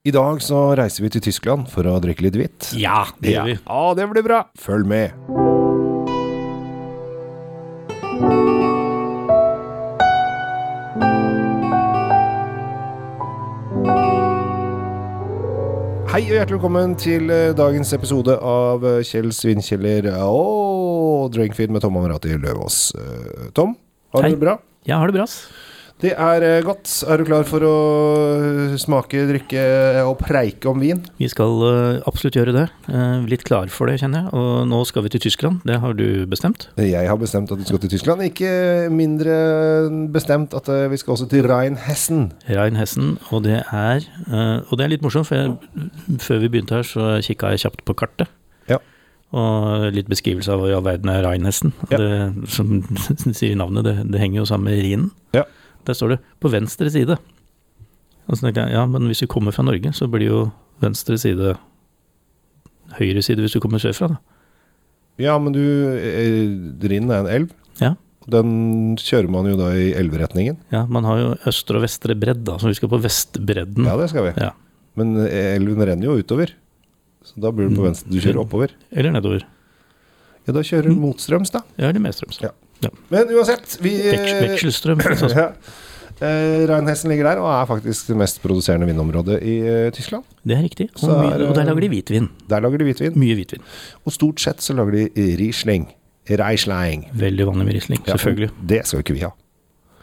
I dag så reiser vi til Tyskland for å drikke litt hvitt. Ja, det gjør vi. Ja, det blir bra. Følg med. Hei og hjertelig velkommen til eh, dagens episode av eh, Kjell Svinkjeller og Drinkfeed med Tom Amarati Løvaas. Eh, Tom, har du det bra? Ja, har det bra, ass. Det er eh, godt. Er du klar for å eh, smake, drikke og preike om vin? Vi skal eh, absolutt gjøre det. Eh, litt klar for det, kjenner jeg. Og nå skal vi til Tyskland. Det har du bestemt. Jeg har bestemt at vi skal til Tyskland. Ikke mindre bestemt at eh, vi skal også til Rheinhessen. Rheinhessen, og det er eh, Og det er litt morsomt, for jeg, før vi begynte her, så kikka jeg kjapt på kartet. Ja. Og litt beskrivelse av hva i all verden er Rheinhessen. Ja. Det, som sier navnet, det, det henger jo sammen med Rhinen. Ja. Der står det 'på venstre side'. Og så tenkte jeg, ja, men hvis vi kommer fra Norge, så blir jo venstre side høyre side hvis du kommer sørfra, da. Ja, men du eh, Rhinen er en elv. Ja. Den kjører man jo da i elveretningen. Ja, man har jo østre og vestre bredd, da, så vi skal på vestbredden. Ja, det skal vi. Ja. Men eh, elven renner jo utover. Så da blir du på Mm. venstre. Du kjører oppover. Eller nedover. Ja, da kjører du motstrøms, da. Ja, eller medstrøms. Ja. Men uansett, vi eh, vekselstrøm. altså. ja. Eh, Rheinhessen ligger der og er faktisk det mest produserende vinområdet i eh, Tyskland. Det er riktig. Og, mye, er og der lager de hvitvin. Der lager de hvitvin. Mye hvitvin. Og stort sett så lager de Riesling. Reisling. Veldig vanlig med Riesling, Ja, selvfølgelig. Det skal jo ikke vi ha.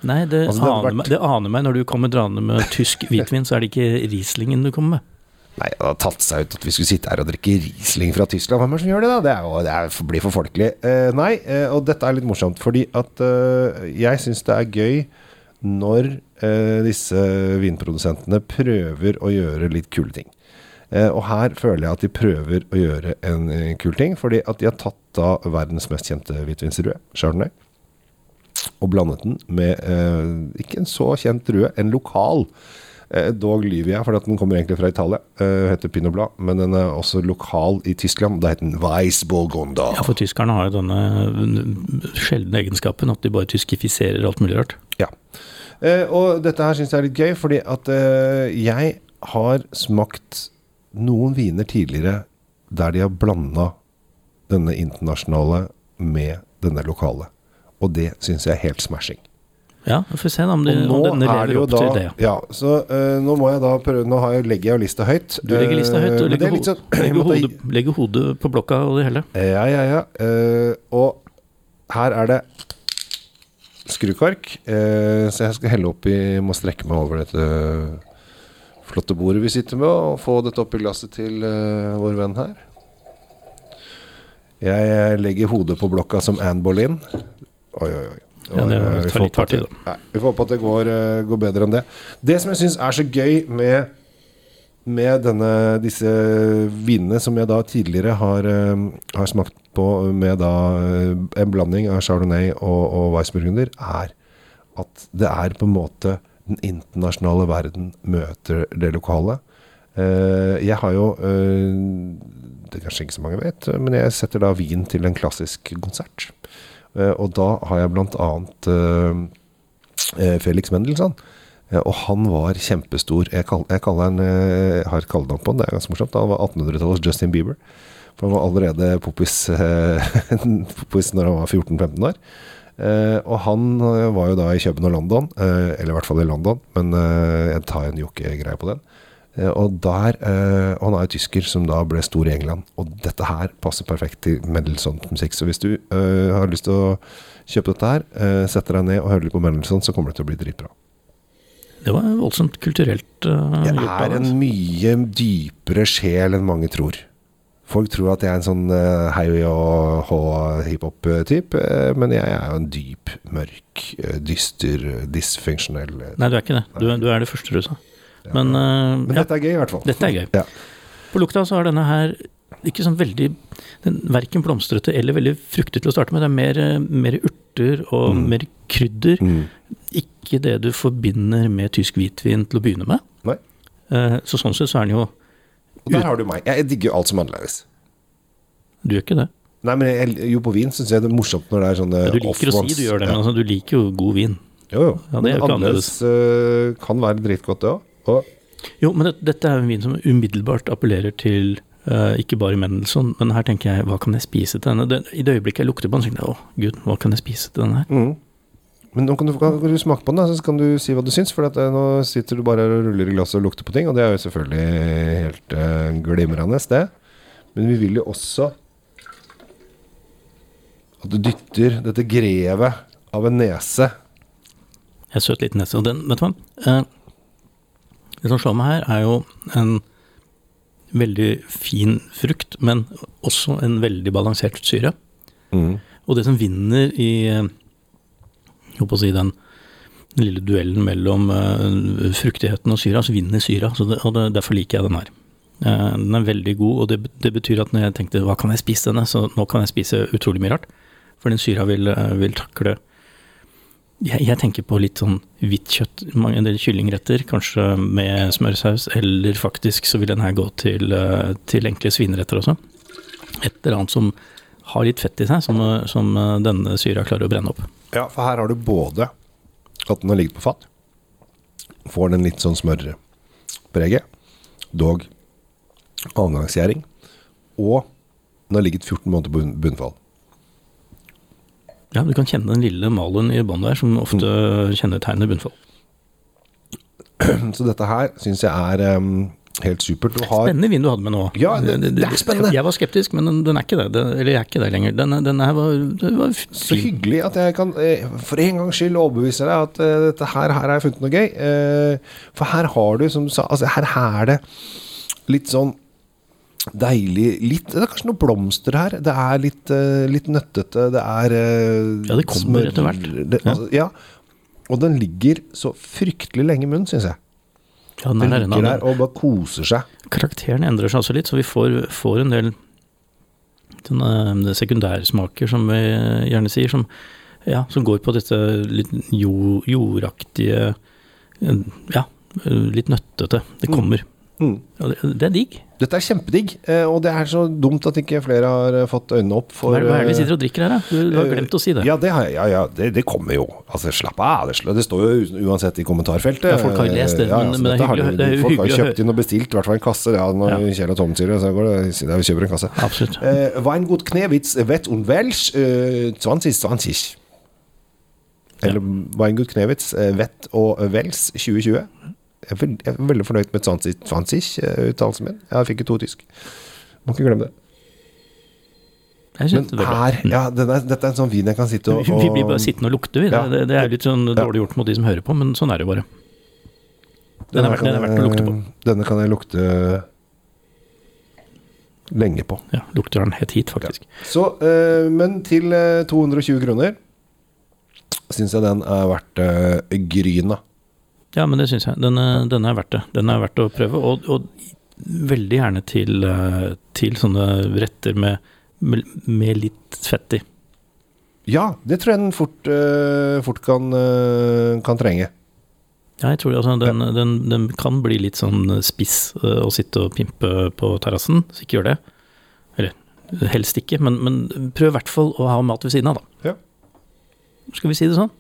Nei, det, Altså, det aner vært- meg, det aner meg når du kommer draende med tysk hvitvin, så er det ikke Rieslingen du kommer med. Nei, det hadde tatt seg ut at vi skulle sitte her og drikke Riesling fra Tyskland. Hvem er det som gjør det, da? Det, jo, det er, blir for folkelig. Eh, nei, eh, og dette er litt morsomt, fordi at eh, jeg syns det er gøy når eh, disse vinprodusentene prøver å gjøre litt kule ting. Eh, og her føler jeg at de prøver å gjøre en eh, kul ting, fordi at de har tatt da verdens mest kjente hvitvinsrue, Chardonnay, og blandet den med ikke en så kjent drue, en lokal. Eh, dog lyver jeg, for den kommer egentlig fra Italia. Eh, heter Pinot men den er også lokal i Tyskland. Da heter den Weiss Burgunder. Ja, for tyskerne har jo denne sjeldne egenskapen at de bare tyskifiserer alt mulig rart. Ja. Eh, og dette her syns jeg er litt gøy, fordi at eh, jeg har smakt noen viner tidligere der de har blanda denne internasjonale med denne lokale. Og det syns jeg er helt smashing. Ja, vi får se om, de, om er lever opp da, til det. Ja, så uh, nå må jeg da prøve Nå har jeg, legger jeg jo lista høyt. Du legger lista høyt, Eh, og legger, er sånn- legger, hodet, legger hodet på blokka og det hele. Ja, ja, ja. Uh, og her er det skrukork, uh, så jeg skal helle oppi Må strekke meg over dette flotte bordet vi sitter med, og få dette oppi glasset til vår venn her. Jeg legger hodet på blokka som Anne Boleyn. Oi, oi, oi. Ja, det eh, vi tar får litt håpe at det- Nei, vi får håpe at det går, eh, går bedre enn det. Det som jeg syns er så gøy med med denne, disse vinene som jeg da tidligere har, eh, har smakt på med da en blanding av Chardonnay og, og Weissburgunder, er at det er på en måte den internasjonale verden møter det lokale. Jeg har jo Det er kanskje ikke så mange vet, men jeg setter da vin til en klassisk konsert. Eh, og da har jeg blant annet eh, eh, Felix Mendelssohn. Og han var kjempestor. Jeg, kall, jeg han, jeg har kallenavn på han, det er ganske morsomt. Han var 1800-tallets Justin Bieber. For han var allerede poppis når han var 14-15 år. Uh, og han var jo da i København og London, uh, eller i hvert fall i London, men uh, jeg tar en jokke-greie på den. Eh, og der, eh, og han er jo tysker som da ble stor i England, og dette her passer perfekt til Mendelssohn-musikk. Så hvis du eh, har lyst til å kjøpe dette her, eh, setter deg ned og hører litt på Mendelssohn, så kommer det til å bli dritbra. Det var voldsomt kulturelt uh, Jeg er en mye dypere sjel enn mange tror. Folk tror at jeg er en sånn uh, hei og hå hiphop-type, men jeg er jo en dyp, mørk, dyster, dysfunksjonell Nei, du er ikke det. Du, du er det første du sa. Men, uh, Men dette er gøy, i hvert fall. dette er gøy. Ja. På lukta så er denne her ikke sånn veldig den, Verken blomstrete eller veldig fruktig til å starte med. Det er mer, eh, mer urter og Mm. mer krydder. Mm. Ikke det du forbinder med tysk hvitvin til å begynne med. Nei. Uh, så sånn sett så er den jo Og der har du meg. Jeg digger jo alt som er annerledes. Du gjør ikke det. Nei, men jeg, jo på vin syns jeg det er morsomt når det er sånne Ja, du liker å si du gjør det, Ja. men altså, du liker jo god vin. Jo, jo. Ja, det Men annerledes kan være dritgodt, det òg. Og Jo, men det, dette er en vin som umiddelbart appellerer til uh, ikke bare Mendelssohn, men her tenker jeg hva kan jeg spise til denne? Det, I det øyeblikket jeg lukter på den, så tenker jeg å gud, hva kan jeg spise til denne? Mm. Men nå kan du, kan du smake på den, da, så kan du si hva du syns. For at, eh, nå sitter du bare og ruller i glasset og lukter på ting, og det er jo selvfølgelig helt uh, glimrende, det. Men vi vil jo også at du dytter dette grevet av en nese er søt liten nese. Og den, vet du hva? Eh, det som slår meg her, er jo en veldig fin frukt, men også en veldig balansert syre. mm. Og det som vinner i håper å si den lille duellen mellom eh, fruktigheten og syra, så vinner syra. Så det, og det, derfor liker jeg den her. Eh, den er veldig god, og det, det betyr at når jeg tenkte hva kan jeg spise denne, så nå kan jeg spise utrolig mye rart. For den syra vil, eh, vil takle jeg, jeg tenker på litt sånn hvitt kjøtt, mange, del kyllingretter, kanskje med smørsaus, eller faktisk så vil den her gå til, eh, til enkle svineretter også. Et eller annet som har litt fett i seg, som, som eh, denne syra klarer å brenne opp. Ja, for her har du både at den har ligget på fat, får den litt sånn smørpreget, dog avgangsgjæring, og den har ligget 14 måneder på bunn- bunnfall. Ja, du kan kjenne den lille malen i bånn der, som ofte kjennetegner bunnfall. Så dette her syns jeg er um, helt supert. Du har Spennende vin du hadde med nå. Ja, det- det er spennende. Jeg var skeptisk, men den, den er ikke det. Den, eller jeg er ikke det lenger. Den, den her var, var Så hyggelig at jeg kan eh, for en gangs skyld overbevise deg at uh, dette her, her har jeg funnet noe gøy. Uh, For her har du, som du sa, altså her er det litt sånn deilig litt, Det er kanskje noen blomster her. Det er litt, eh, litt nøttete. Det er eh, Ja, det kommer etter hvert. Det, altså, ja. Og den ligger så fryktelig lenge i munnen, syns jeg. Ja, den Den er ligger der og bare koser seg. Karakteren endrer seg også litt, så vi får, får en del sånne sekundærsmaker, som vi gjerne sier, som, ja, som går på dette litt jo, jordaktige eh, Ja, litt nøttete. Det kommer. Mm. Og det, det er digg. Dette er kjempedigg, eh, og det er så dumt at ikke flere har eh, fått øynene opp for Hva er, det vi eh, sitter og drikker her, da? Du, du har glemt å si det. Ja, det, har jeg, ja, ja, det, det kommer jo. Altså, slapp av. Det, det står jo uansett i kommentarfeltet. Ja, folk har jo lest det, Ja, men- altså, men det er hyggelig å- høre det er Folk har kjøpt inn og bestilt, i hvert fall en kasse. Ja, når Ja. Kjell og Tom sier det, så går det ja, vi kjøper en kasse. Absolutt. Eh, Weingut Knewitz Wett und Welsch eh, 2020. Eller Weingut Knewitz Wett og Wels 2020. Jeg er, veld, jeg er veldig fornøyd med 2020-uttalelsen min. Jeg fikk jo to tysk. Må ikke glemme det. Men det er her, ja, den er, dette er en sånn vin jeg kan sitte og, Vi, vi blir bare sittende og lukte, vi. Ja. Det, det er litt sånn dårlig gjort mot de som hører på, men sånn er det jo bare. Den er, verdt, den er verdt å lukte på. Denne kan jeg lukte lenge på. Ja, Lukter den helt hit, faktisk. Så, øh, men til eh, 220 kroner syns jeg den er verdt øh, gryna. Ja, men det syns jeg. Den, er- den er verdt det. Den er verdt å prøve, og, og veldig gjerne til, eh, til sånne retter med, med, litt fett i. Ja, det tror jeg den fort, uh, fort kan, uh, kan trenge. Ja, jeg tror altså, den, den, den kan bli litt sånn spiss uh, å sitte og pimpe på terrassen, så ikke gjør det. Eller helst ikke, men, men prøv i hvert fall å ha mat ved siden av, da. Ja. Skal vi si det sånn?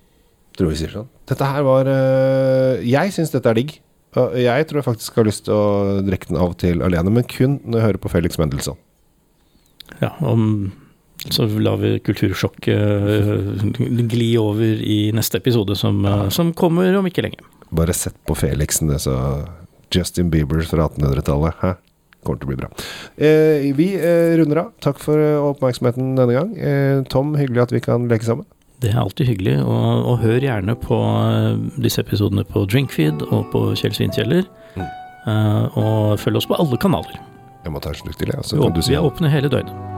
Tror vi sier sånn. Dette her var eh, Jeg syns dette er digg. Og jeg tror jeg faktisk har lyst til å drikke den av og til alene, men kun når jeg hører på Felix Mendelssohn. Ja, om, så lar vi kultursjokket eh, gli over i neste episode, som, eh, som kommer om ikke lenge. Bare sett på Felixen, det, så Justin Bieber fra 1800-tallet. Hæ? Kommer til å bli bra. Eh, vi eh, runder av. Takk for eh, oppmerksomheten denne gang. Eh, Tom, hyggelig at vi kan leke sammen. Det er alltid hyggelig, og, og hør gjerne på eh, disse episodene på Drinkfeed og på Kjell Svinkjeller. Mm. Uh, og følg oss på alle kanaler. Jeg må ta en slurk til, jeg. Så Vi, kan du si vi er åpne hele døgnet.